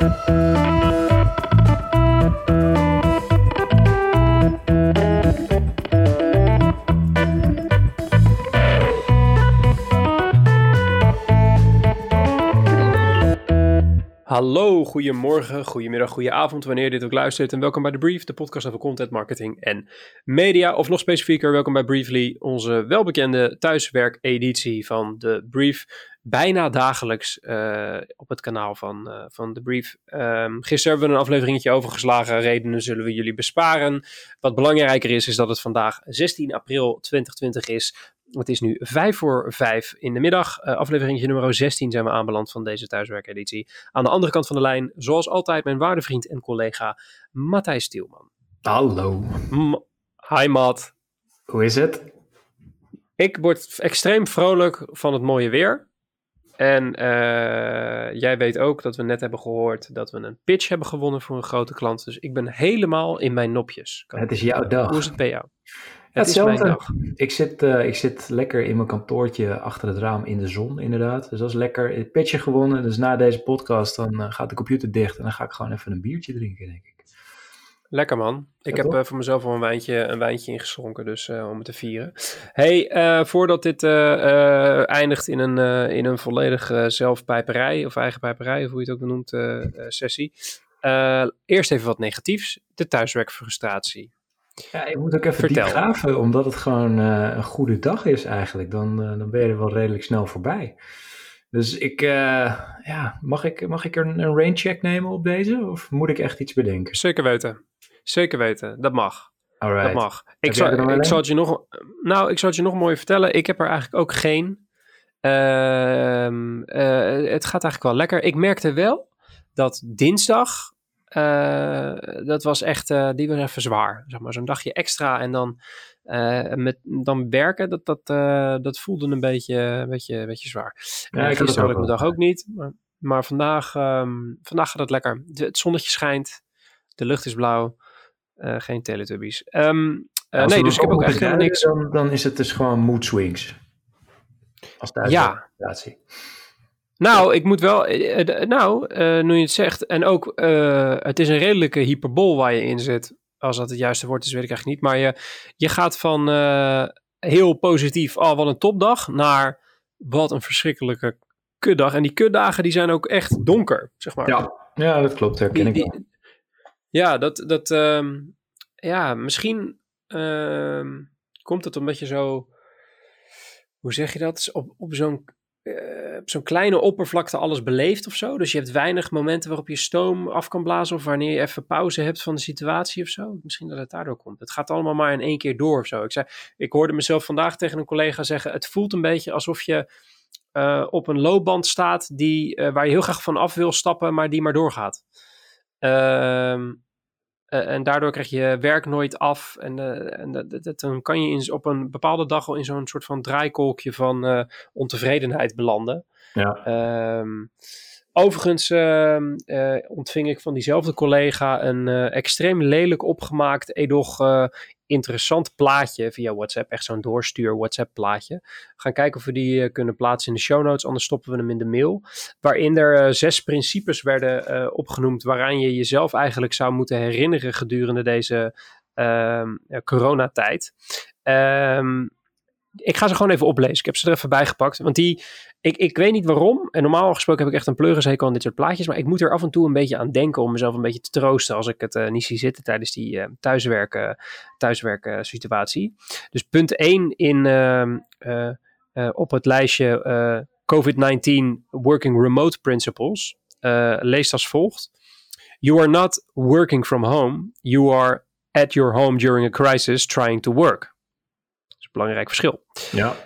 Thank you. Hallo, goedemorgen, goedemiddag, goedenavond, wanneer je dit ook luistert. En welkom bij The Brief, de podcast over content marketing en media. Of nog specifieker, welkom bij Briefly, onze welbekende thuiswerkeditie van The Brief. Bijna dagelijks uh, op het kanaal van, uh, van The Brief. Um, gisteren hebben we een afleveringetje overgeslagen. Redenen zullen we jullie besparen. Wat belangrijker is, is dat het vandaag 16 april 2020 is. Het is nu vijf voor vijf in de middag. Uh, aflevering nummer 16 zijn we aanbeland van deze thuiswerkeditie. Aan de andere kant van de lijn, zoals altijd, mijn waardevriend en collega Matthijs Stielman. Hallo. M Hi Matt. Hoe is het? Ik word extreem vrolijk van het mooie weer. En uh, jij weet ook dat we net hebben gehoord dat we een pitch hebben gewonnen voor een grote klant. Dus ik ben helemaal in mijn nopjes. Het is jouw dag. Hoe is het bij jou? Ja, hetzelfde. Ik zit, uh, ik zit lekker in mijn kantoortje achter het raam in de zon, inderdaad. Dus dat is lekker. Het pitje gewonnen. Dus na deze podcast dan uh, gaat de computer dicht en dan ga ik gewoon even een biertje drinken, denk ik. Lekker man. Ik ja, heb uh, voor mezelf al een wijntje, een wijntje ingeschonken, dus om het te vieren. Hey, voordat dit eindigt in een, in een volledig zelfpijperij, of eigen pijperij, of hoe je het ook benoemt, sessie. eerst even wat negatiefs. De thuiswerkfrustratie. Ja, je moet ook even Vertel. diep graven, omdat het gewoon uh, een goede dag is eigenlijk. Dan, uh, dan ben je er wel redelijk snel voorbij. Dus ik, uh, ja, mag ik, mag ik er een, een rain check nemen op deze? Of moet ik echt iets bedenken? Zeker weten. Zeker weten. Dat mag. Alright. Dat mag. Ik zal, ik zal het je nog, nou, ik zal het je nog mooi vertellen. Ik heb er eigenlijk ook geen. het gaat eigenlijk wel lekker. Ik merkte wel dat dinsdag dat was echt, uh, die was even zwaar. Zeg maar, zo'n dagje extra en dan, uh, met, dan werken, dat, dat, dat voelde een beetje, een beetje, een beetje zwaar. Ja, gisteren had ik mijn dag ook niet, maar, maar vandaag, um, vandaag gaat het lekker. De, het zonnetje schijnt, de lucht is blauw, geen teletubbies. Um, nee, dus ik heb ook echt niks. Dan, dan is het dus gewoon mood swings. Als ja. Nou, ik moet wel. Uh, nou, uh, nu je het zegt. En ook, uh, het is een redelijke hyperbool waar je in zit. Als dat het juiste woord is, weet ik eigenlijk niet. Maar je, je gaat van heel positief, oh wat een topdag, naar wat een verschrikkelijke kutdag. En die kutdagen die zijn ook echt donker, zeg maar. Ja, ja dat klopt, herken ik wel. Ja, dat, dat um, ja, misschien um, komt het omdat je zo, hoe zeg je dat, op, op zo'n op zo'n kleine oppervlakte alles beleeft of zo. Dus je hebt weinig momenten waarop je stoom af kan blazen of wanneer je even pauze hebt van de situatie of zo. Misschien dat het daardoor komt. Het gaat allemaal maar in één keer door of zo. Ik, zei, ik hoorde mezelf vandaag tegen een collega zeggen, het voelt een beetje alsof je uh, op een loopband staat die, uh, waar je heel graag van af wil stappen, maar die maar doorgaat. Ehm uh, en daardoor krijg je werk nooit af. En, uh, en dat, dat, dan kan je in, op een bepaalde dag al in zo'n soort van draaikolkje van uh, ontevredenheid belanden. Ja. Um, overigens ehm, ontving ik van diezelfde collega een extreem lelijk opgemaakt, edoch interessant plaatje via WhatsApp. Echt zo'n doorstuur WhatsApp plaatje. Gaan kijken of we die uh, kunnen plaatsen in de show notes. Anders stoppen we hem in de mail. Waarin er uh, zes principes werden uh, opgenoemd. Waaraan je jezelf eigenlijk zou moeten herinneren gedurende deze ehm, coronatijd. Um, ik ga ze gewoon even oplezen. Ik heb ze er even bij gepakt. Want die, ik, ik weet niet waarom. En normaal gesproken heb ik echt een pleurishekel aan dit soort plaatjes. Maar ik moet er af en toe een beetje aan denken om mezelf een beetje te troosten als ik het uh, niet zie zitten tijdens die uh, thuiswerken, thuiswerken situatie. Dus punt 1 in, uh, op het lijstje COVID-19 Working Remote Principles leest als volgt. You are not working from home. You are at your home during a crisis trying to work belangrijk verschil. Ja.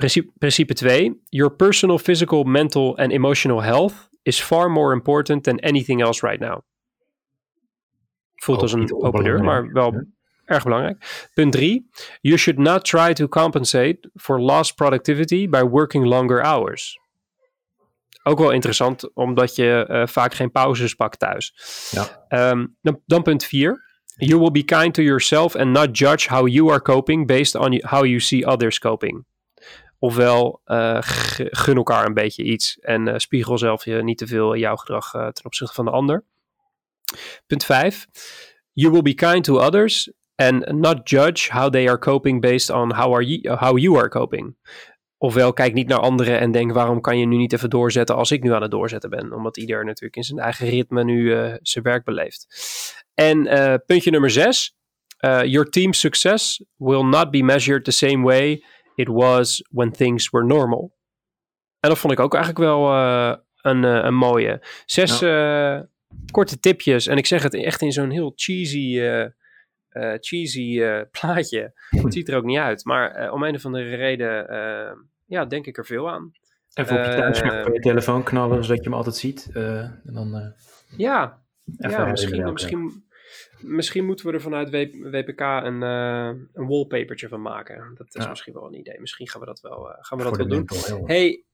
Principe, principe 2. Your personal, physical, mental and emotional health is far more important than anything else right now. Voelt Ook als een open deur, maar wel erg belangrijk. Punt 3. You should not try to compensate for lost productivity by working longer hours. Ook wel interessant, omdat je uh, vaak geen pauzes pakt thuis. Ja. Um, dan, dan punt 4. You will be kind to yourself and not judge how you are coping based on how you see others coping. Ofwel, gun elkaar een beetje iets en spiegel zelf je niet te veel jouw gedrag ten opzichte van de ander. Punt 5. You will be kind to others and not judge how they are coping based on how, are you, how you are coping. Ofwel, kijk niet naar anderen en denk waarom kan je nu niet even doorzetten als ik nu aan het doorzetten ben. Omdat ieder natuurlijk in zijn eigen ritme nu zijn werk beleeft. En puntje nummer 6. Uh, your team's success will not be measured the same way it was when things were normal. En dat vond ik ook eigenlijk wel een, een mooie. Zes ja. korte tipjes. En ik zeg het echt in zo'n heel cheesy cheesy plaatje. Het ziet er ook niet uit. Maar om een of andere reden, ja, denk ik er veel aan. Even op je thuisscherm van je telefoon knallen, zodat je hem altijd ziet. en dan, ja, ja misschien, misschien, misschien moeten we er vanuit WPK een, een wallpapertje van maken. Dat is misschien wel een idee. Misschien gaan we dat wel, gaan we dat wel doen. Hey,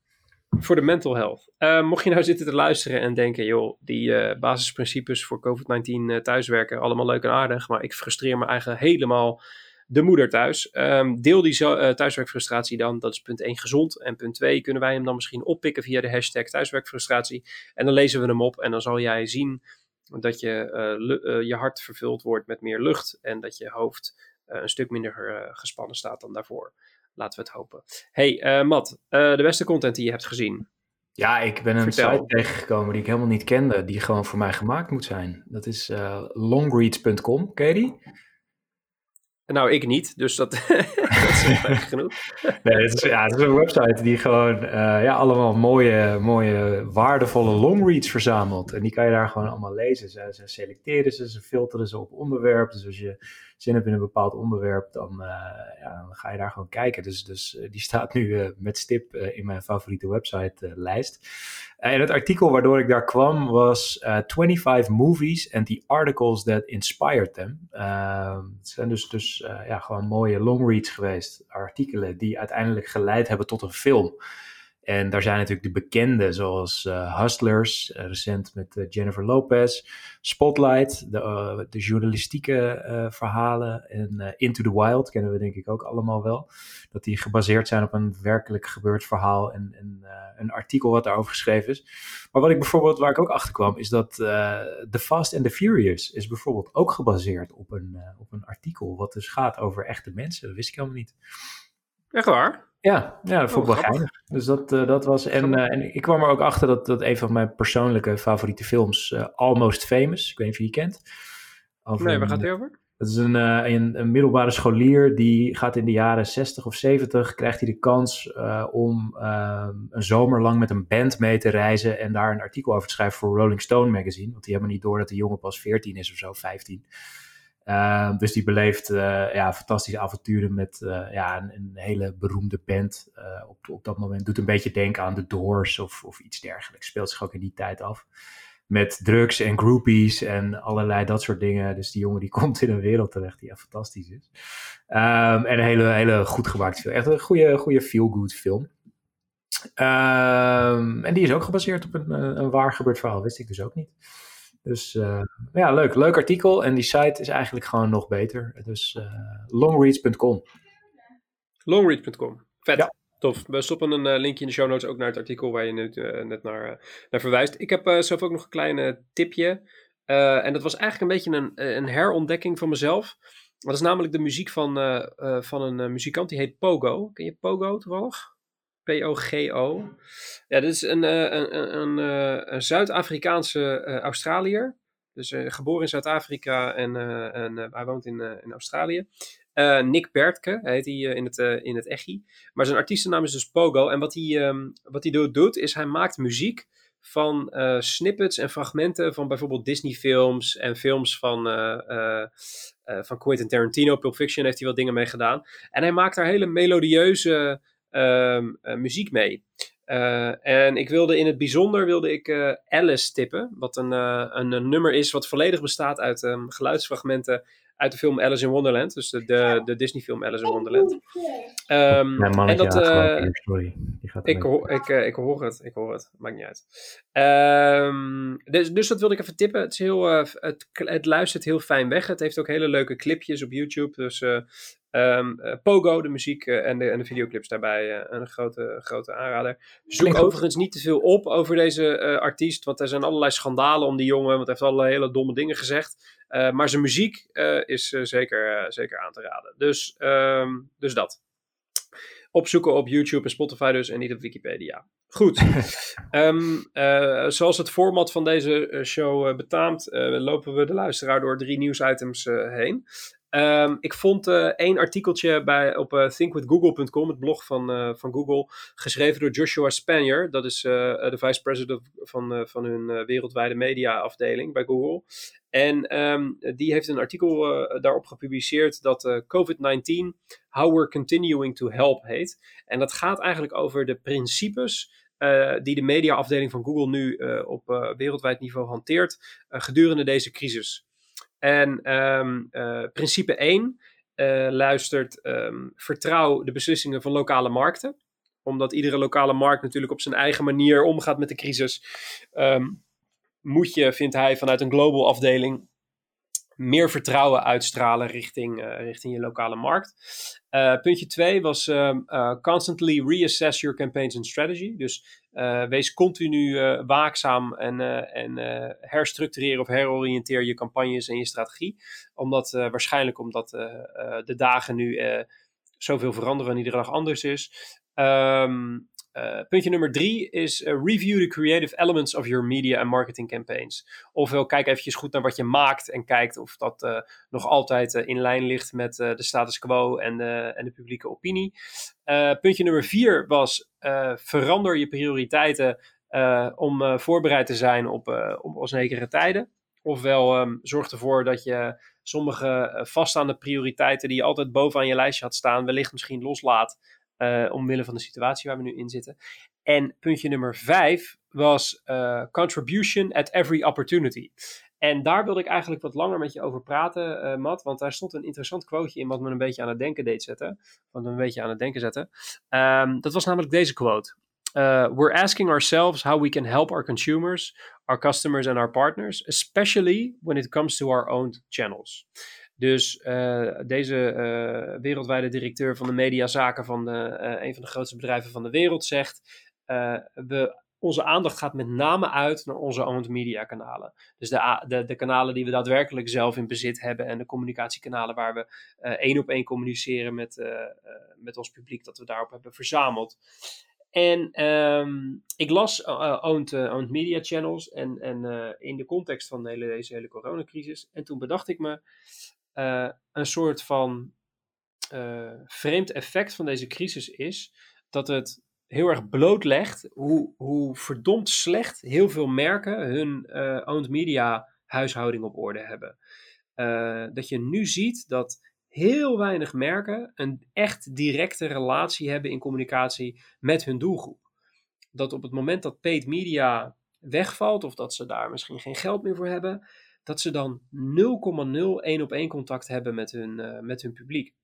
voor de mental health. Uh, mocht je nou zitten te luisteren en denken, joh, die basisprincipes voor COVID-19 uh, thuiswerken, allemaal leuk en aardig, maar ik frustreer me eigenlijk helemaal de moeder thuis. Um, deel die thuiswerkfrustratie dan, dat is punt 1 gezond. En punt 2 kunnen wij hem dan misschien oppikken via de hashtag thuiswerkfrustratie. En dan lezen we hem op en dan zal jij zien dat je, je hart vervuld wordt met meer lucht en dat je hoofd een stuk minder gespannen staat dan daarvoor. Laten we het hopen. Hey, Matt, de beste content die je hebt gezien. Ja, ik ben een Vertel. site tegengekomen die ik helemaal niet kende, die gewoon voor mij gemaakt moet zijn. Dat is longreads.com, ken je die? Nou, ik niet, dus dat, dat is genoeg. nee, het is, ja, het is een website die gewoon ja, allemaal mooie, mooie, waardevolle longreads verzamelt. En die kan je daar gewoon allemaal lezen. Ze, ze selecteren ze, ze filteren ze op onderwerp. Dus als je zin hebt in een bepaald onderwerp, dan, uh, ja, dan ga je daar gewoon kijken. Dus, dus uh, die staat nu uh, met stip in mijn favoriete website lijst. en het artikel waardoor ik daar kwam was 25 movies and the articles that inspired them. Ehm, het zijn dus, dus ja, gewoon mooie long reads geweest, artikelen die uiteindelijk geleid hebben tot een film. En daar zijn natuurlijk de bekende, zoals uh, Hustlers, uh, recent met uh, Jennifer Lopez, Spotlight, de, de journalistieke verhalen en Into the Wild kennen we denk ik ook allemaal wel. Dat die gebaseerd zijn op een werkelijk gebeurd verhaal en, en een artikel wat daarover geschreven is. Maar wat ik bijvoorbeeld, waar ik ook achter kwam, is dat The Fast and the Furious is bijvoorbeeld ook gebaseerd op een, op een artikel wat dus gaat over echte mensen. Dat wist ik helemaal niet. Echt waar? Ja, ja dat vond ik oh, wel geinig. Dus dat, uh, dat was. En, uh, en ik kwam er ook achter dat, dat een van mijn persoonlijke favoriete films, uh, Almost Famous, ik weet niet of je die kent. Over nee, waar gaat het over? Het is een, een, een, middelbare scholier die gaat in de jaren 60 of 70, krijgt hij de kans om ehm, een zomer lang met een band mee te reizen en daar een artikel over te schrijven voor Rolling Stone magazine. Want die hebben niet door dat de jongen pas 14 is of zo, 15. Uh, dus die beleeft uh, ja, fantastische avonturen met uh, ja, een, een, hele beroemde band. Eh, op, op dat moment doet een beetje denken aan The Doors of, of iets dergelijks. Speelt zich ook in die tijd af. Met drugs en groupies en allerlei dat soort dingen. Dus die jongen die komt in een wereld terecht die ja, fantastisch is. Um, en een hele, hele goed gemaakt film. Echt een goede, goede feel-good film. Um, en die is ook gebaseerd op een, een waar gebeurd verhaal. Wist ik dus ook niet. Dus uh, ja, leuk. Leuk artikel. En die site is eigenlijk gewoon nog beter. Dus uh, longreads.com. Longreads.com. Vet. Ja. Tof. We stoppen een uh, linkje in de show notes ook naar het artikel waar je nu, net naar, naar verwijst. Ik heb zelf ook nog een klein tipje. en dat was eigenlijk een beetje een, een herontdekking van mezelf. Dat is namelijk de muziek van, van een muzikant die heet Pogo. Ken je Pogo toevallig? P-O-G-O. Ja, dit is een, eh, een, een, een, eh, Zuid-Afrikaanse uh, Australiër. Dus geboren in Zuid-Afrika en, en hij woont in, in Australië. Nick Bertke heet hij in, het, in het echi. Maar zijn artiestennaam is dus Pogo. En wat hij, um, wat hij doet, is hij maakt muziek van snippets en fragmenten van bijvoorbeeld Disney-films en films van, van Quentin Tarantino. Pulp Fiction heeft hij wel dingen mee gedaan. En hij maakt daar hele melodieuze Ehm, eh, muziek mee. Eh, en ik wilde in het bijzonder wilde ik uh, Alice tippen, wat een, een, nummer is wat volledig bestaat uit um, geluidsfragmenten uit de film Alice in Wonderland. Dus de, de, de Disney film Alice in Wonderland. Um, en dat, uh, ik, hoor, ik, uh, ik hoor het, ik hoor het, maakt niet uit. Um, dus, dus dat wilde ik even tippen. Het, is heel, uh, het, het luistert heel fijn weg. Het heeft ook hele leuke clipjes op YouTube. Dus Um, Pogo, de muziek en, de, en de videoclips daarbij, een grote, grote aanrader. Zoek overigens niet te veel op over deze artiest, want er zijn allerlei schandalen om die jongen, want hij heeft allerlei hele domme dingen gezegd. Maar zijn muziek is zeker, zeker aan te raden. Dus, um, dus dat opzoeken op YouTube en Spotify dus en niet op Wikipedia. Goed. um, zoals het format van deze eh, show betaamt, lopen we de luisteraar door drie nieuwsitems heen. Um, ik vond één artikeltje bij, op thinkwithgoogle.com, het blog van, van Google, geschreven door Joshua Spanier. Dat is de vice president van, van hun wereldwijde media afdeling bij Google. En um, die heeft een artikel uh, daarop gepubliceerd dat uh, COVID-19 How We're Continuing to Help heet. En dat gaat eigenlijk over de principes uh, die de mediaafdeling van Google nu op wereldwijd niveau hanteert gedurende deze crisis. En um, principe 1 luistert: um, vertrouw de beslissingen van lokale markten. Omdat iedere lokale markt natuurlijk op zijn eigen manier omgaat met de crisis. Um, moet je, vindt hij, vanuit een global afdeling meer vertrouwen uitstralen richting, uh, richting je lokale markt. Uh, puntje 2 was uh, constantly reassess your campaigns and strategy. Dus wees continu waakzaam en, en herstructureer of heroriënteer je campagnes en je strategie. Omdat waarschijnlijk omdat de dagen nu zoveel veranderen en iedere dag anders is. Um, uh, puntje nummer drie is uh, review the creative elements of your media and marketing campaigns. Ofwel kijk eventjes goed naar wat je maakt en kijkt of dat uh, nog altijd in lijn ligt met de status quo en, en de publieke opinie. puntje nummer vier was verander je prioriteiten om voorbereid te zijn op, op onzekere tijden. Ofwel um, zorg ervoor dat je sommige vaststaande prioriteiten die je altijd bovenaan je lijstje had staan, wellicht misschien loslaat uh, omwille van de situatie waar we nu in zitten. En puntje nummer vijf was uh, contribution at every opportunity. En daar wilde ik eigenlijk wat langer met je over praten, uh, Matt. Want daar stond een interessant quoteje in wat me een beetje aan het denken deed zetten. Wat me een beetje aan het denken zette. Um, dat was namelijk deze quote. We're asking ourselves how we can help our consumers, our customers and our partners, especially when it comes to our own channels. Dus uh, deze uh, wereldwijde directeur van de mediazaken van de, uh, een van de grootste bedrijven van de wereld zegt: we, onze aandacht gaat met name uit naar onze owned media kanalen. Dus de, de, de, kanalen die we daadwerkelijk zelf in bezit hebben en de communicatiekanalen waar we één op één communiceren met, met ons publiek dat we daarop hebben verzameld. En um, ik las owned, owned, Media Channels en, en in de context van de deze hele coronacrisis. En toen bedacht ik me, uh, een soort van uh, vreemd effect van deze crisis is dat het heel erg blootlegt hoe, hoe verdomd slecht heel veel merken hun uh, owned media huishouding op orde hebben. dat je nu ziet dat heel weinig merken een echt directe relatie hebben in communicatie met hun doelgroep. Dat op het moment dat paid media wegvalt of dat ze daar misschien geen geld meer voor hebben, dat ze dan 0,0 één op één contact hebben met hun, uh, met hun publiek.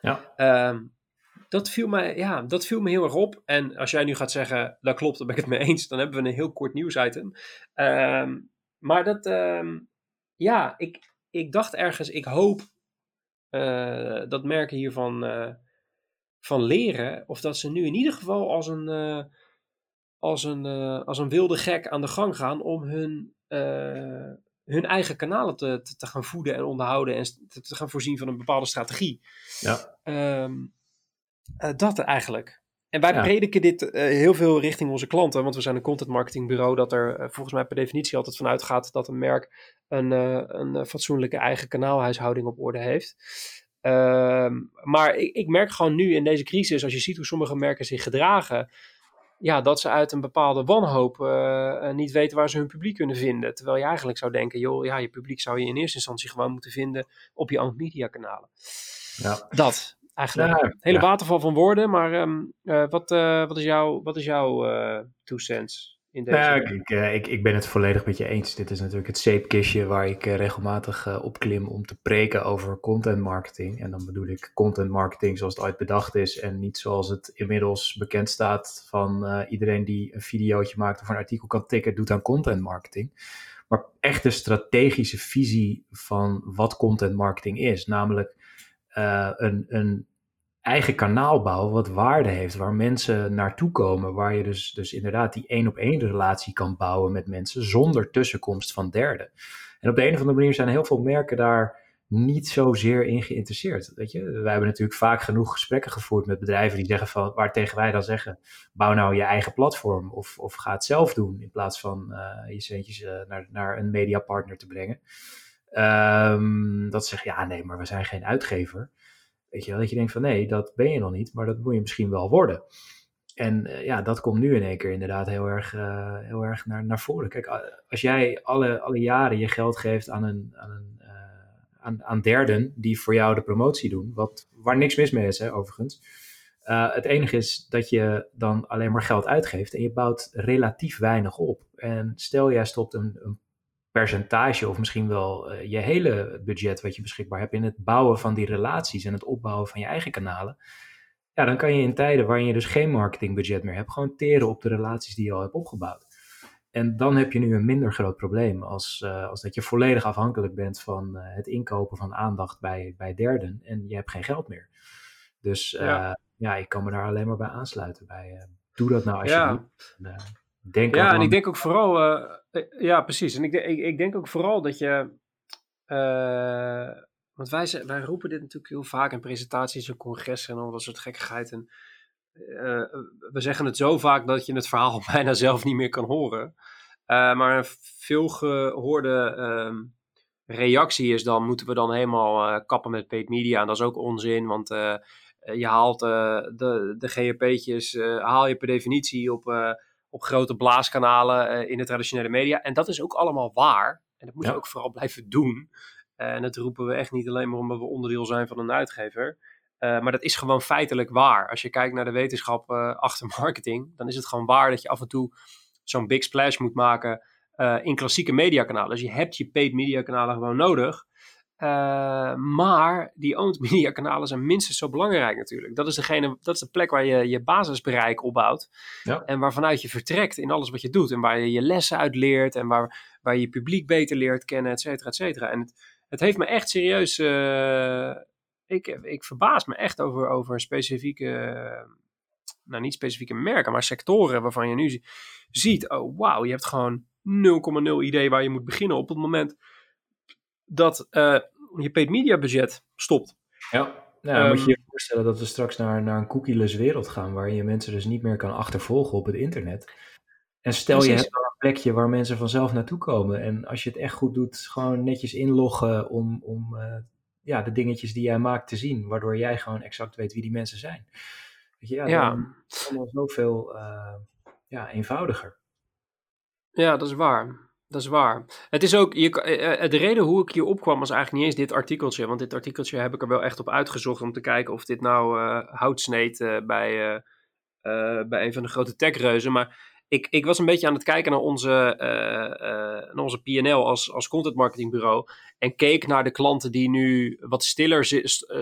Ja. Um, dat, viel me, ja, dat viel me heel erg op. En als jij nu gaat zeggen, dat klopt, daar ben ik het mee eens, dan hebben we een heel kort nieuwsitem. Um, maar dat, um, ja, ik, ik dacht ergens, ik hoop uh, dat merken hiervan uh, van leren, of dat ze nu in ieder geval als een, uh, als een, als een wilde gek aan de gang gaan om hun hun eigen kanalen te, te, te, gaan voeden en onderhouden en te, te, gaan voorzien van een bepaalde strategie. Ja. Um, uh, dat eigenlijk. En wij ja. prediken dit uh, heel veel richting onze klanten, want we zijn een content marketing bureau dat er uh, volgens mij per definitie altijd vanuit gaat dat een merk een, een fatsoenlijke eigen kanaalhuishouding op orde heeft. Um, maar ik, ik merk gewoon nu in deze crisis, als je ziet hoe sommige merken zich gedragen, ja, dat ze uit een bepaalde wanhoop uh, niet weten waar ze hun publiek kunnen vinden. Terwijl je eigenlijk zou denken, joh, ja, je publiek zou je in eerste instantie gewoon moeten vinden op je own media kanalen. Ja. Dat, eigenlijk. Ja, Hele ja. waterval van woorden, maar um, uh, wat, uh, wat is jouw, wat is jouw two cents? In deze nou, ik, uh, ik, ik ben het volledig met je eens. Dit is natuurlijk het zeepkistje waar ik uh, regelmatig uh, op klim om te preken over content marketing. En dan bedoel ik content marketing zoals het ooit bedacht is en niet zoals het inmiddels bekend staat van iedereen die een videootje maakt of een artikel kan tikken, doet aan content marketing. Maar echt de strategische visie van wat content marketing is. Namelijk een, een eigen kanaal bouwen wat waarde heeft, waar mensen naartoe komen, waar je dus, dus inderdaad die één op één relatie kan bouwen met mensen zonder tussenkomst van derden. En op de een of andere manier zijn heel veel merken daar niet zozeer in geïnteresseerd. Weet je? Wij hebben natuurlijk vaak genoeg gesprekken gevoerd met bedrijven die zeggen van, waar tegen wij dan zeggen, bouw nou je eigen platform of, of ga het zelf doen in plaats van uh, je centjes uh, naar, naar een mediapartner te brengen. Um, dat ze zeggen, ja nee, maar we zijn geen uitgever. Weet je dat je denkt van nee, dat ben je nog niet, maar dat moet je misschien wel worden. En uh, ja, dat komt nu in één keer inderdaad heel erg, uh, heel erg naar, naar voren. Kijk, als jij alle, alle jaren je geld geeft aan, een, aan, een, uh, aan, aan derden die voor jou de promotie doen, wat, waar niks mis mee is hè, overigens. het enige is dat je dan alleen maar geld uitgeeft en je bouwt relatief weinig op. En stel jij stopt een, een percentage of misschien wel uh, je hele budget wat je beschikbaar hebt in het bouwen van die relaties en het opbouwen van je eigen kanalen. Ja, dan kan je in tijden waarin je dus geen marketingbudget meer hebt, gewoon teren op de relaties die je al hebt opgebouwd. En dan heb je nu een minder groot probleem als, uh, als dat je volledig afhankelijk bent van uh, het inkopen van aandacht bij, bij derden en je hebt geen geld meer. Dus ja. ja, ik kan me daar alleen maar bij aansluiten. Bij, doe dat nou alsjeblieft. Ja. Denk ja, en ik denk ook vooral, uh, ja precies, en ik, ik, ik, denk ook vooral dat je, uh, want wij, wij roepen dit natuurlijk heel vaak in presentaties en congressen en al dat soort gekkigheid. En uh, we zeggen het zo vaak dat je het verhaal bijna zelf niet meer kan horen. maar een veel gehoorde uh, reactie is dan, moeten we dan helemaal kappen met paid media? En dat is ook onzin, want je haalt de, de haal je per definitie op op grote blaaskanalen uh, in de traditionele media. En dat is ook allemaal waar. En dat moeten we ook vooral blijven doen. Uh, en dat roepen we echt niet alleen maar omdat we onderdeel zijn van een uitgever. Uh, maar dat is gewoon feitelijk waar. Als je kijkt naar de wetenschap achter marketing, dan is het gewoon waar dat je af en toe zo'n big splash moet maken in klassieke mediakanalen. Dus je hebt je paid mediakanalen gewoon nodig. Uh, maar die owned media kanalen zijn minstens zo belangrijk natuurlijk. Dat is, degene, dat is de plek waar je je basisbereik opbouwt. Ja. En waarvanuit je vertrekt in alles wat je doet. En waar je je lessen uit leert. En waar, waar je je publiek beter leert kennen, et cetera, et cetera. En het, het heeft me echt serieus... Uh, ik, ik verbaas me echt over, over specifieke... nou, niet specifieke merken, maar sectoren waarvan je nu ziet... Oh, wauw, je hebt gewoon 0,0 idee waar je moet beginnen op het moment dat uh, je paid media budget stopt. Ja, nou, um, moet je je voorstellen dat we straks naar, naar een cookieless wereld gaan, waar je mensen dus niet meer kan achtervolgen op het internet. En stel precies. je hebt een plekje waar mensen vanzelf naartoe komen. En als je het echt goed doet, gewoon netjes inloggen om, om uh, ja, de dingetjes die jij maakt te zien. Waardoor jij gewoon exact weet wie die mensen zijn. Weet je, ja, ja. dan is het allemaal zoveel uh, ja, eenvoudiger. Ja, dat is waar. Dat is waar. Het is ook, je, uh, de reden hoe ik hier opkwam was eigenlijk niet eens dit artikeltje. Want dit artikeltje heb ik er wel echt op uitgezocht om te kijken of dit nou uh, hout sneed bij, bij een van de grote techreuzen. Maar ik, ik was een beetje aan het kijken naar onze, naar onze PNL als, als content marketingbureau. En keek naar de klanten die nu wat stiller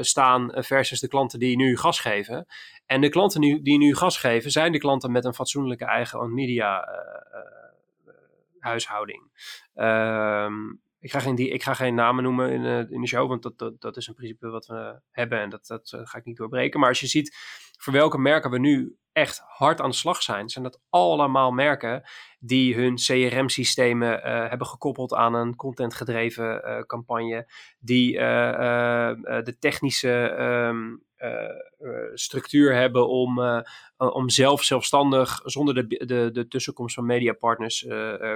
staan versus de klanten die nu gas geven. En de klanten nu, die nu gas geven zijn de klanten met een fatsoenlijke eigen media huishouding. Um, ik, ga geen, die, ik ga geen namen noemen in, uh, in de show, want dat, dat, dat is een principe wat we hebben en dat, dat uh, ga ik niet doorbreken. Maar als je ziet voor welke merken we nu echt hard aan de slag zijn, zijn dat allemaal merken die hun CRM-systemen uh, hebben gekoppeld aan een contentgedreven uh, campagne, die de technische um, structuur hebben om, om zelf zelfstandig, zonder de, de, de tussenkomst van mediapartners,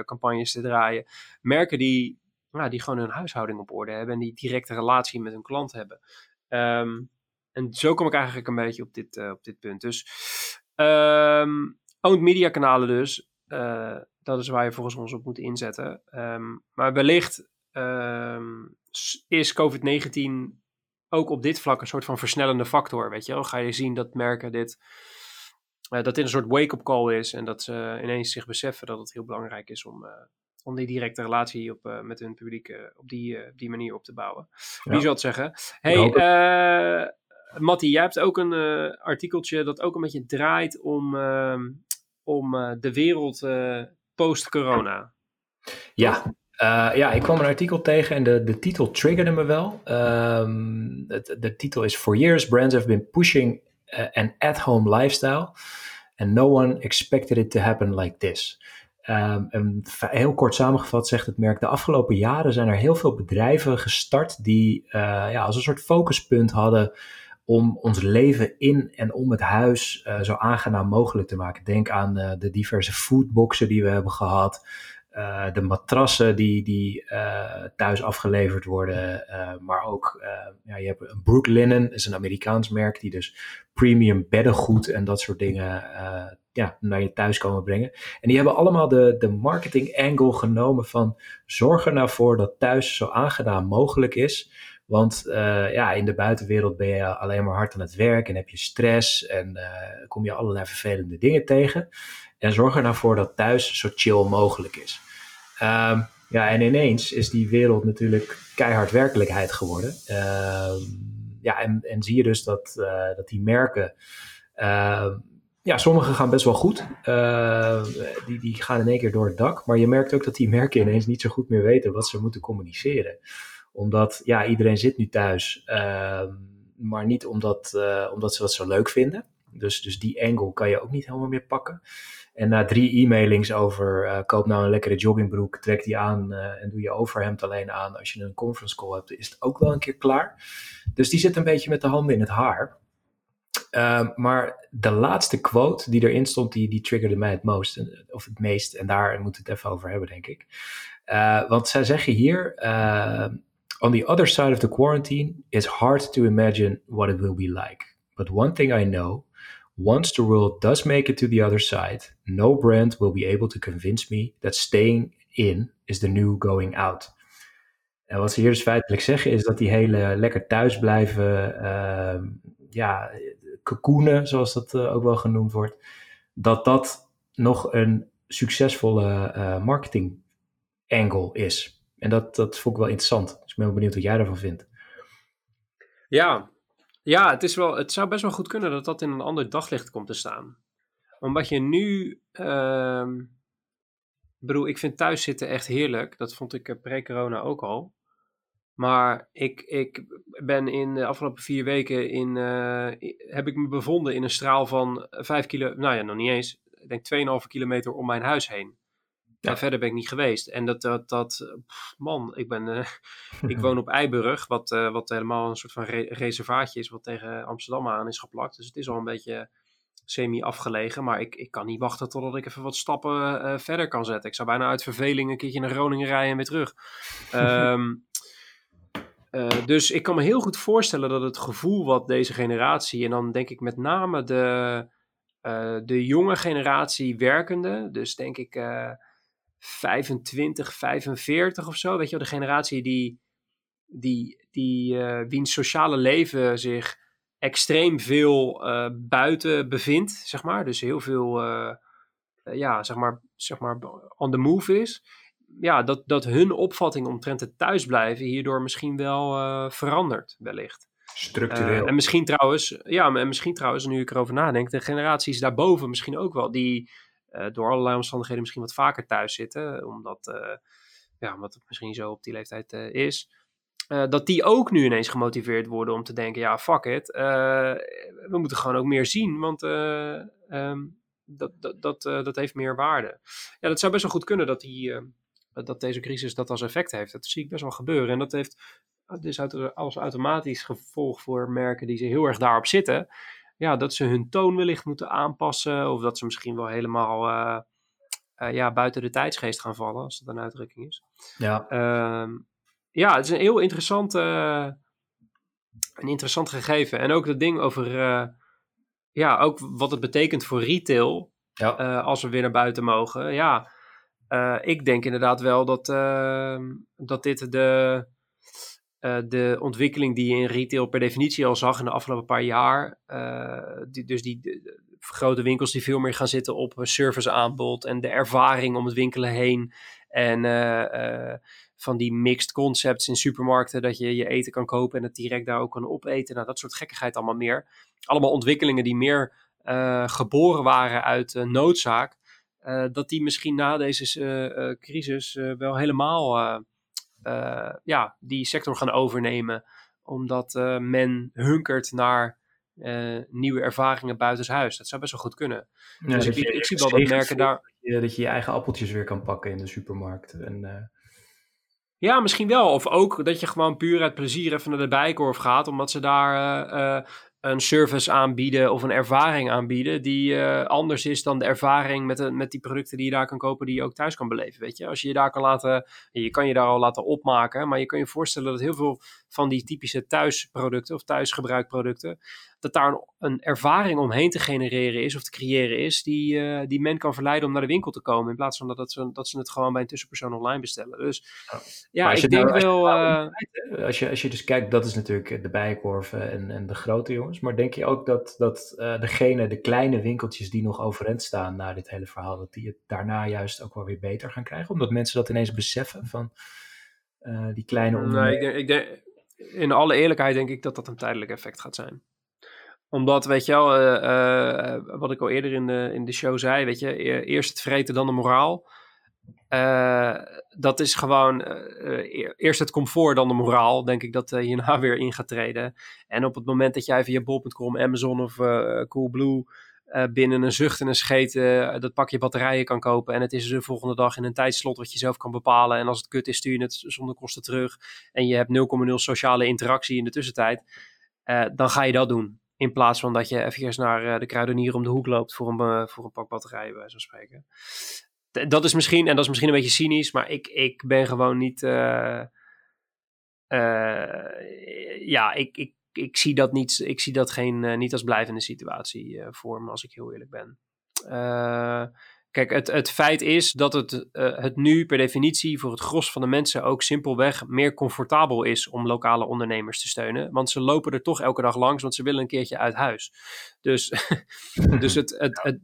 campagnes te draaien. Merken die, nou, die gewoon hun huishouding op orde hebben en die directe relatie met hun klant hebben. Um, en zo kom ik eigenlijk een beetje op dit, op dit punt. Dus Um, owned media kanalen dus. Dat is waar je volgens ons op moet inzetten. Um, maar wellicht is COVID-19 ook op dit vlak een soort van versnellende factor. Weet je wel? Ga je zien dat merken dit, uh, dat dit een soort wake-up call is. En dat ze ineens zich beseffen dat het heel belangrijk is om, uh, om die directe relatie op, met hun publiek op die, die manier op te bouwen. Ja. Wie zal het zeggen? Hey, Matti, jij hebt ook een artikeltje dat ook een beetje draait om, uh, om de wereld post-corona. Ja, ja, ik kwam een artikel tegen en de, de titel triggerde me wel. Um, de titel is For years brands have been pushing an at-home lifestyle and no one expected it to happen like this. En heel kort samengevat zegt het merk, de afgelopen jaren zijn er heel veel bedrijven gestart die uh, ja, als een soort focuspunt hadden om ons leven in en om het huis zo aangenaam mogelijk te maken. Denk aan de diverse foodboxen die we hebben gehad, de matrassen die, die thuis afgeleverd worden, maar ook, ja, je hebt een Brooklinen, is een Amerikaans merk die dus premium beddengoed en dat soort dingen ja, naar je thuis komen brengen. En die hebben allemaal de, de marketing angle genomen van zorg er nou voor dat thuis zo aangenaam mogelijk is. Want ja, in de buitenwereld ben je alleen maar hard aan het werk en heb je stress en kom je allerlei vervelende dingen tegen. En zorg er nou voor dat thuis zo chill mogelijk is. Um, ja, en ineens is die wereld natuurlijk keihard werkelijkheid geworden. Uh, ja, en, en zie je dus dat, uh, dat die merken ehm, ja, sommige gaan best wel goed. Uh, die, die gaan in één keer door het dak. Maar je merkt ook dat die merken ineens niet zo goed meer weten wat ze moeten communiceren. Omdat, ja, iedereen zit nu thuis. Uh, maar niet omdat, uh, omdat ze dat zo leuk vinden. Dus, dus die angle kan je ook niet helemaal meer pakken. En na drie e-mailings over koop nou een lekkere joggingbroek, trek die aan en doe je overhemd alleen aan als je een conference call hebt, is het ook wel een keer klaar. Dus die zit een beetje met de handen in het haar. Uh, maar de laatste quote die erin stond, die, die triggerde mij het most, of het meest. En daar moeten we het even over hebben, denk ik. Uh, want zij zeggen hier: uh, On the other side of the quarantine, it's hard to imagine what it will be like. But one thing I know once the world does make it to the other side, no brand will be able to convince me that staying in is the new going out. En wat ze hier dus feitelijk zeggen is dat die hele lekker thuis blijven, uh, ja, cocoonen, zoals dat uh, ook wel genoemd wordt, dat dat nog een succesvolle uh, marketing angle is. En dat, dat vond ik wel interessant. Dus ik ben wel benieuwd wat jij daarvan vindt. Ja, ja het, is wel, het zou best wel goed kunnen dat dat in een ander daglicht komt te staan. Omdat je nu. Uh, bedoel, ik vind thuiszitten echt heerlijk. Dat vond ik pre-corona ook al. Maar ik, ik ben in de afgelopen vier weken in, uh, heb ik me bevonden in een straal van vijf kilo, nou ja, nog niet eens, ik denk 2,5 kilometer om mijn huis heen. Ja. Verder ben ik niet geweest. En dat, dat, dat man, ik ben, uh, ik woon op Eiburg, wat, uh, wat helemaal een soort van re reservaatje is, wat tegen Amsterdam aan is geplakt. Dus het is al een beetje semi-afgelegen, maar ik, ik kan niet wachten totdat ik even wat stappen verder kan zetten. Ik zou bijna uit verveling een keertje naar Groningen rijden en weer terug. um, Uh, dus ik kan me heel goed voorstellen dat het gevoel wat deze generatie, en dan denk ik met name de, de jonge generatie werkende, dus denk ik 25, 45 of zo, weet je wel, de generatie die, die, die uh, wiens sociale leven zich extreem veel buiten bevindt, zeg maar, dus heel veel, ja, zeg maar, zeg maar, on the move is ja, dat, dat hun opvatting omtrent het thuisblijven hierdoor misschien wel verandert, wellicht. Structureel. En misschien trouwens, ja, en misschien trouwens, nu ik erover nadenk, de generaties daarboven misschien ook wel, die door allerlei omstandigheden misschien wat vaker thuis zitten, omdat, ja, omdat het misschien zo op die leeftijd is. dat die ook nu ineens gemotiveerd worden om te denken: ja, fuck it. we moeten gewoon ook meer zien, want um, dat, dat, dat, dat heeft meer waarde. Ja, dat zou best wel goed kunnen dat die dat deze crisis dat als effect heeft. Dat zie ik best wel gebeuren. En dat heeft dus als automatisch gevolg voor merken die ze heel erg daarop zitten. Ja, dat ze hun toon wellicht moeten aanpassen. Of dat ze misschien wel helemaal uh, uh, ja, buiten de tijdsgeest gaan vallen, als dat een uitdrukking is. Ja, uh, ja het is een heel interessant, een interessant gegeven. En ook dat ding over ja, ook wat het betekent voor retail. Ja. als we weer naar buiten mogen. Ja, ik denk inderdaad wel dat, uh, dat dit de, uh, de ontwikkeling die je in retail per definitie al zag in de afgelopen paar jaar. Die, dus die de, grote winkels die veel meer gaan zitten op serviceaanbod en de ervaring om het winkelen heen. En van die mixed concepts in supermarkten, dat je je eten kan kopen en het direct daar ook kan opeten. Nou, dat soort gekkigheid allemaal meer. Allemaal ontwikkelingen die meer geboren waren uit noodzaak dat die misschien na deze crisis wel helemaal ja, die sector gaan overnemen. Omdat men hunkert naar nieuwe ervaringen buitenshuis. Dat zou best wel goed kunnen. dus ik, ik, zie wel dat merken daar... Dat je, dat je, je eigen appeltjes weer kan pakken in de supermarkt. En, ja, misschien wel. Of ook dat je gewoon puur uit plezier even naar de bijkorf gaat, omdat ze daar een service aanbieden of een ervaring aanbieden die uh, anders is dan de ervaring met, de, met die producten die je daar kan kopen die je ook thuis kan beleven. Weet je, als je je daar kan laten, je kan je daar al laten opmaken, maar je kan je voorstellen dat heel veel van die typische thuisproducten of thuisgebruikproducten, dat daar een, een, ervaring omheen te genereren is of te creëren is, die, uh, die men kan verleiden om naar de winkel te komen. In plaats van dat, dat, ze, dat ze het gewoon bij een tussenpersoon online bestellen. Dus ja, ik denk nou, wel. Nou uh, als, je, als je dus kijkt, dat is natuurlijk de bijenkorven en, en de grote jongens. Maar denk je ook dat, dat uh, degene, de kleine winkeltjes die nog overeind staan na dit hele verhaal, dat die het daarna juist ook wel weer beter gaan krijgen? Omdat mensen dat ineens beseffen van die kleine ondernemingen. Nee, ik denk, ik denk in alle eerlijkheid denk ik dat dat een tijdelijk effect gaat zijn. Omdat, weet je wel, uh, uh, wat ik al eerder in de, in de show zei, weet je, e-, eerst het vreten, dan de moraal. Uh, dat is gewoon eerst het comfort, dan de moraal. Denk ik dat hierna weer in gaat treden. En op het moment dat jij via bol.com, Amazon of Coolblue binnen een zucht en een scheet dat pakje batterijen kan kopen. En het is de volgende dag in een tijdslot wat je zelf kan bepalen. En als het kut is, stuur je het zonder kosten terug. En je hebt 0,0 sociale interactie in de tussentijd. Dan ga je dat doen. In plaats van dat je even naar de kruidenier om de hoek loopt voor een, voor een pak batterijen, bij zo'n spreken. dat is misschien, en dat is misschien een beetje cynisch, maar ik, ik ben gewoon niet. ja, ik, ik ik zie dat niet, ik zie dat geen, niet als blijvende situatie voor me, als ik heel eerlijk ben. Kijk, het, het feit is dat het, het nu per definitie voor het gros van de mensen ook simpelweg meer comfortabel is om lokale ondernemers te steunen. Want ze lopen er toch elke dag langs, want ze willen een keertje uit huis. Dus, dus het, het, het,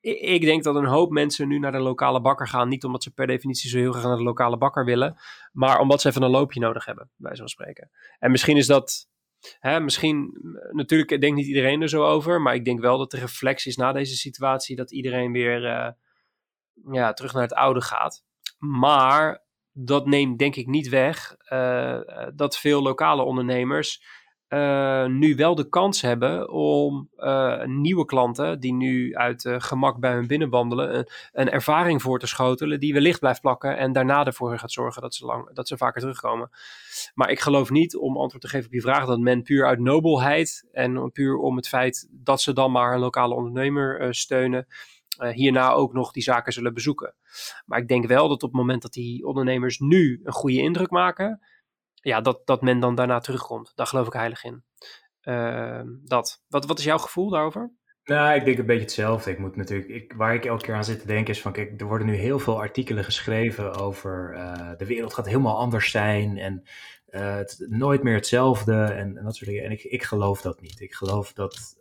ik denk dat een hoop mensen nu naar de lokale bakker gaan. Niet omdat ze per definitie zo heel graag naar de lokale bakker willen, maar omdat ze even een loopje nodig hebben, bij zo'n spreken. En misschien is dat Hè, misschien, natuurlijk denkt niet iedereen er zo over, maar ik denk wel dat de reflex is na deze situatie dat iedereen weer uh, ja, terug naar het oude gaat. Maar dat neemt denk ik niet weg uh, dat veel lokale ondernemers uh, nu wel de kans hebben om nieuwe klanten die nu uit gemak bij hun binnenwandelen, een, een, ervaring voor te schotelen die wellicht blijft plakken en daarna ervoor gaat zorgen dat ze, lang, dat ze vaker terugkomen. Maar ik geloof niet, om antwoord te geven op je vraag, dat men puur uit nobelheid en puur om het feit dat ze dan maar een lokale ondernemer steunen, hierna ook nog die zaken zullen bezoeken. Maar ik denk wel dat op het moment dat die ondernemers nu een goede indruk maken, ja, dat, dat men dan daarna terugkomt. Daar geloof ik heilig in. Uh, dat. Wat, wat is jouw gevoel daarover? Nou, ik denk een beetje hetzelfde. Ik moet natuurlijk, ik, waar ik elke keer aan zit te denken is van, kijk, er worden nu heel veel artikelen geschreven over uh, de wereld gaat helemaal anders zijn en het, nooit meer hetzelfde en, en, dat soort dingen. En ik, ik geloof dat niet. Ik geloof dat,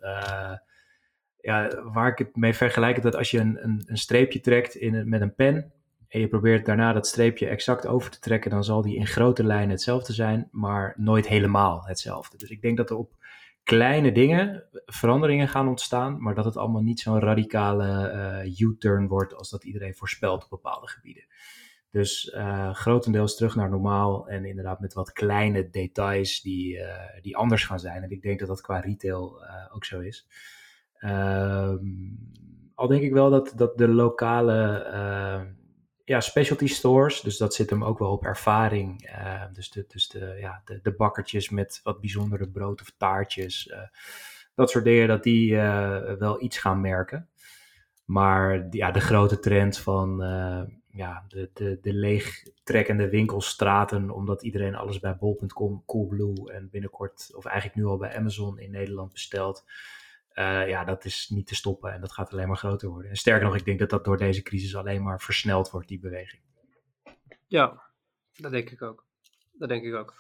ja, waar ik het mee vergelijk, is dat als je een, een, een streepje trekt in, met een pen en je probeert daarna dat streepje exact over te trekken, dan zal die in grote lijnen hetzelfde zijn, maar nooit helemaal hetzelfde. Dus ik denk dat er op kleine dingen veranderingen gaan ontstaan, maar dat het allemaal niet zo'n radicale uh, U-turn wordt als dat iedereen voorspelt op bepaalde gebieden. Dus uh, grotendeels terug naar normaal en inderdaad met wat kleine details die, uh, die anders gaan zijn. En ik denk dat dat qua retail ook zo is. Ehm, al denk ik wel dat, dat de lokale ja, specialty stores. Dus dat zit hem ook wel op ervaring. Uh, dus de, dus de, ja, de, de bakkertjes met wat bijzondere brood of taartjes. Uh, dat soort dingen, dat die uh, wel iets gaan merken. Maar ja, de grote trend van ja, de, de, de leegtrekkende winkelstraten, omdat iedereen alles bij bol.com, Coolblue en binnenkort, of eigenlijk nu al bij Amazon in Nederland bestelt. Uh, ja, dat is niet te stoppen en dat gaat alleen maar groter worden. En sterker nog, ik denk dat dat door deze crisis alleen maar versneld wordt, die beweging. Ja, dat denk ik ook. Dat denk ik ook.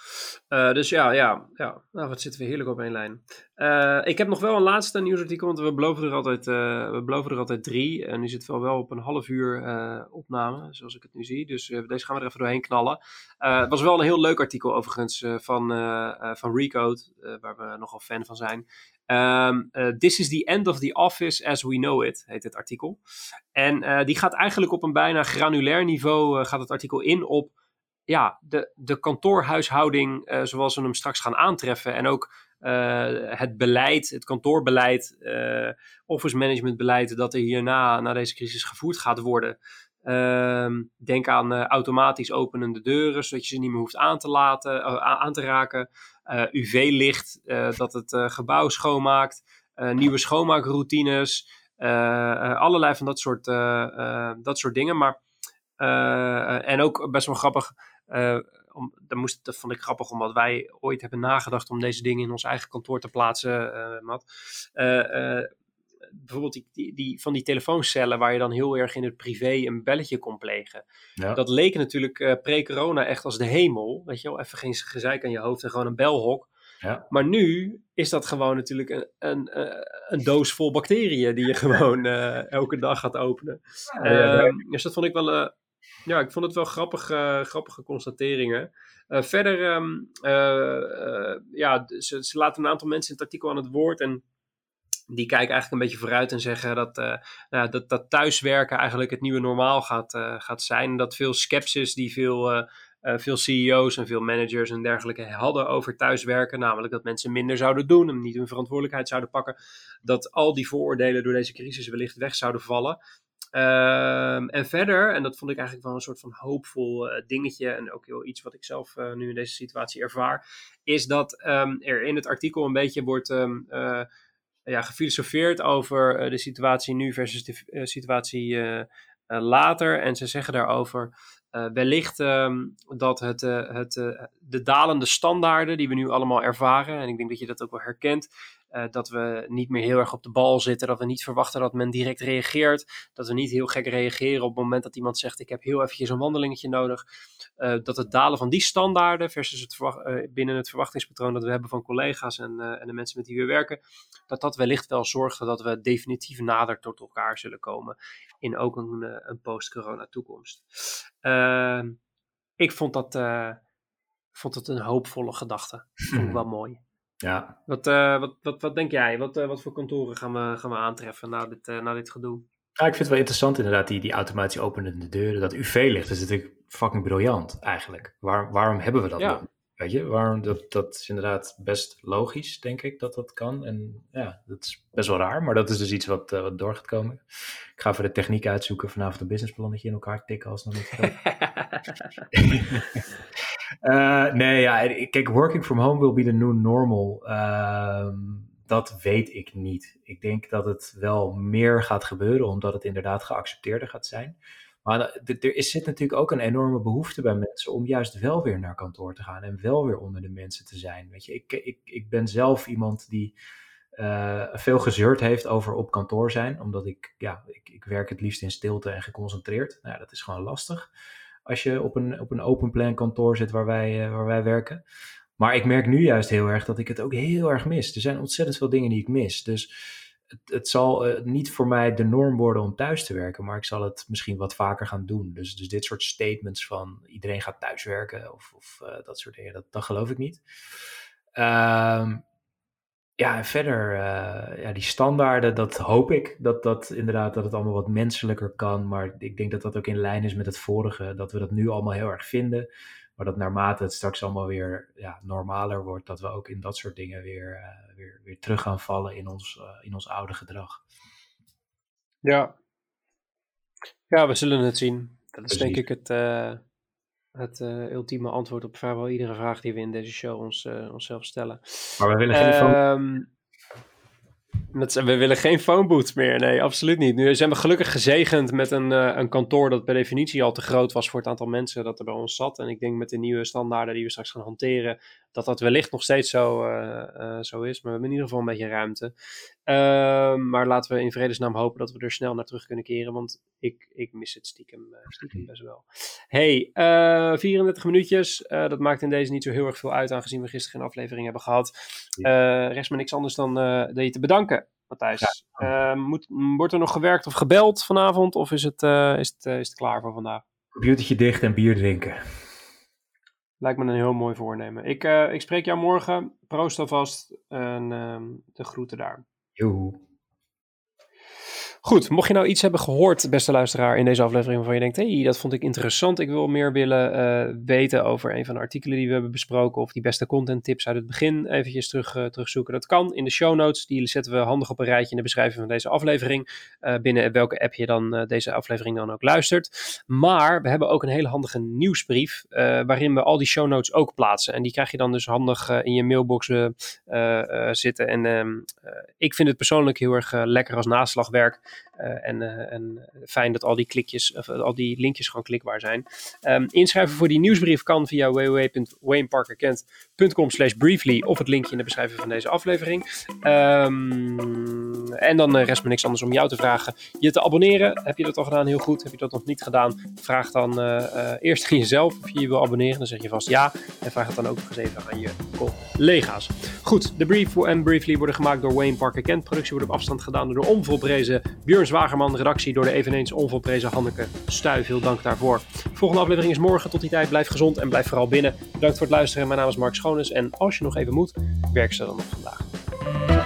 Uh, dus ja, ja, ja. Nou, wat zitten we heerlijk op één lijn. Uh, ik heb nog wel een laatste nieuwsartikel, want we beloven er altijd, uh, we beloven er altijd drie. En nu zit wel wel op een half uur opname, zoals ik het nu zie. Dus deze gaan we er even doorheen knallen. het was wel een heel leuk artikel overigens van, van Recode, waar we nogal fan van zijn. Um, This is the end of the office as we know it, heet het artikel. En die gaat eigenlijk op een bijna granulair niveau, gaat het artikel in op ja, de, de kantoorhuishouding uh, zoals we hem straks gaan aantreffen. En ook uh, het beleid, het kantoorbeleid, uh, office management beleid dat er hierna, na deze crisis, gevoerd gaat worden. Ehm, denk aan automatisch openende deuren, zodat je ze niet meer hoeft aan te, laten, aan te raken. UV-licht, dat het gebouw schoonmaakt. nieuwe schoonmaakroutines. allerlei van dat soort, dat soort dingen. Maar, en ook best wel grappig uh, om, dat, moest, dat vond ik grappig, omdat wij ooit hebben nagedacht om deze dingen in ons eigen kantoor te plaatsen, uh, Matt. Uh, bijvoorbeeld die, die, die, van die telefooncellen waar je dan heel erg in het privé een belletje kon plegen. Ja. Dat leek natuurlijk pre-corona echt als de hemel. Weet je wel, even geen gezeik aan je hoofd en gewoon een belhok. Ja. Maar nu is dat gewoon natuurlijk een, een, een doos vol bacteriën die je gewoon elke dag gaat openen. Ja, ehm, dus dat vond ik wel ja, ik vond het wel grappig, uh, grappige constateringen. Uh, verder, um, uh, ja, ze, ze, laten een aantal mensen in het artikel aan het woord en die kijken eigenlijk een beetje vooruit en zeggen dat, nou, dat, dat thuiswerken eigenlijk het nieuwe normaal gaat, gaat zijn. Dat veel sceptisch die veel, veel CEO's en veel managers en dergelijke hadden over thuiswerken, namelijk dat mensen minder zouden doen en niet hun verantwoordelijkheid zouden pakken, dat al die vooroordelen door deze crisis wellicht weg zouden vallen. Um, en verder, en dat vond ik eigenlijk wel een soort van hoopvol uh, dingetje, en ook heel iets wat ik zelf uh, nu in deze situatie ervaar, is dat um, er in het artikel een beetje wordt um, uh, ja, gefilosofeerd over de situatie nu versus de situatie later. En ze zeggen daarover wellicht dat het, het, de dalende standaarden die we nu allemaal ervaren, en ik denk dat je dat ook wel herkent, uh, dat we niet meer heel erg op de bal zitten. Dat we niet verwachten dat men direct reageert. Dat we niet heel gek reageren op het moment dat iemand zegt: Ik heb heel eventjes een wandelingetje nodig. Uh, dat het dalen van die standaarden versus het uh, binnen het verwachtingspatroon dat we hebben van collega's en, en de mensen met wie we werken. Dat dat wellicht wel zorgt dat we definitief nader tot elkaar zullen komen. In ook een, een post-corona toekomst. Ehm, ik vond dat, vond het een hoopvolle gedachte. Vond ik wel mooi. Ja. Wat, uh, wat, wat, wat denk jij? Wat, uh, wat voor kantoren gaan we, gaan we aantreffen na dit, uh, na dit gedoe? Ja, ik vind het wel interessant inderdaad, die, die automatisch openende deuren. Dat UV-licht is natuurlijk fucking briljant eigenlijk. Waar, waarom hebben we dat ja. Weet je, waarom, dat, dat is inderdaad best logisch, denk ik, dat dat kan. En ja, dat is best wel raar, maar dat is dus iets wat, uh, wat door gaat komen. Ik ga even de techniek uitzoeken, vanavond een businessplannetje in elkaar tikken als nog niet uh, nee, ja, kijk, working from home will be the new normal. Uh, dat weet ik niet. Ik denk dat het wel meer gaat gebeuren, omdat het inderdaad geaccepteerder gaat zijn. Maar er is, zit natuurlijk ook een enorme behoefte bij mensen om juist wel weer naar kantoor te gaan en wel weer onder de mensen te zijn. Weet je, ik, ik, ik ben zelf iemand die uh, veel gezeurd heeft over op kantoor zijn, omdat ik, ja, ik, ik werk het liefst in stilte en geconcentreerd. Nou, dat is gewoon lastig als je op een, op een open plan kantoor zit waar wij, uh, waar wij werken. Maar ik merk nu juist heel erg dat ik het ook heel erg mis. Er zijn ontzettend veel dingen die ik mis. Dus het, het zal uh, niet voor mij de norm worden om thuis te werken, maar ik zal het misschien wat vaker gaan doen. Dus, dus dit soort statements van iedereen gaat thuiswerken of, of uh, dat soort dingen, dat, geloof ik niet. Uh, ja, en verder, uh, ja, die standaarden, dat hoop ik. Dat, dat inderdaad, dat het allemaal wat menselijker kan. Maar ik denk dat dat ook in lijn is met het vorige. Dat we dat nu allemaal heel erg vinden. Maar dat naarmate het straks allemaal weer ja, normaler wordt, dat we ook in dat soort dingen weer, uh, weer, weer terug gaan vallen in ons, uh, in ons oude gedrag. Ja. Ja, we zullen het zien. Dat is denk ik het, uh, het uh, ultieme antwoord op vrijwel iedere vraag die we in deze show ons, uh, onszelf stellen. Maar we willen geen phone... met, we willen geen phonebooths meer, nee, absoluut niet. Nu zijn we gelukkig gezegend met een, uh, een kantoor dat per definitie al te groot was voor het aantal mensen dat er bij ons zat. En ik denk met de nieuwe standaarden die we straks gaan hanteren, dat dat wellicht nog steeds zo, zo is. Maar we hebben in ieder geval een beetje ruimte. Ehm, maar laten we in vredesnaam hopen dat we er snel naar terug kunnen keren. Want ik, ik mis het stiekem, stiekem best wel. Hey, 34 minuutjes. dat maakt in deze niet zo heel erg veel uit, aangezien we gisteren een aflevering hebben gehad. rest me niks anders dan je te bedanken. Matthijs. Ja. moet, wordt er nog gewerkt of gebeld vanavond? Of is het, is het, is het klaar voor vandaag? Computertje dicht en bier drinken. Lijkt me een heel mooi voornemen. Ik, uh, ik spreek jou morgen. Proost alvast en uh, de groeten daar. Joe. Goed, mocht je nou iets hebben gehoord, beste luisteraar, in deze aflevering waarvan je denkt, hey, dat vond ik interessant, ik wil meer willen uh, weten over een van de artikelen die we hebben besproken, of die beste content tips uit het begin eventjes terug, uh, terugzoeken. Dat kan in de show notes, die zetten we handig op een rijtje in de beschrijving van deze aflevering, uh, binnen welke app je dan deze aflevering dan ook luistert. Maar we hebben ook een hele handige nieuwsbrief, waarin we al die show notes ook plaatsen. En die krijg je dan dus handig in je mailbox zitten. En ehm, ik vind het persoonlijk heel erg lekker als naslagwerk. Uh, en, uh, en, fijn dat al die klikjes, of, al die linkjes gewoon klikbaar zijn. Um, inschrijven voor die nieuwsbrief kan via www.wayneparkerkent.com slash briefly of het linkje in de beschrijving van deze aflevering. Um, en dan rest me niks anders om jou te vragen je te abonneren. Heb je dat al gedaan? Heel goed. Heb je dat nog niet gedaan? Vraag dan eerst aan jezelf of je je wil abonneren. Dan zeg je vast ja. En vraag het dan ook nog eens even aan je collega's. Goed, de brief en briefly worden gemaakt door Wayne Parker Kent. Productie wordt op afstand gedaan door de onvolprezen Björn Zwagerman, redactie door de eveneens onvolprezen Hanneke Stuy. Veel dank daarvoor. Volgende aflevering is morgen. Tot die tijd, blijf gezond en blijf vooral binnen. Bedankt voor het luisteren. Mijn naam is Mark Schoones en als je nog even moet, werk ze dan nog vandaag.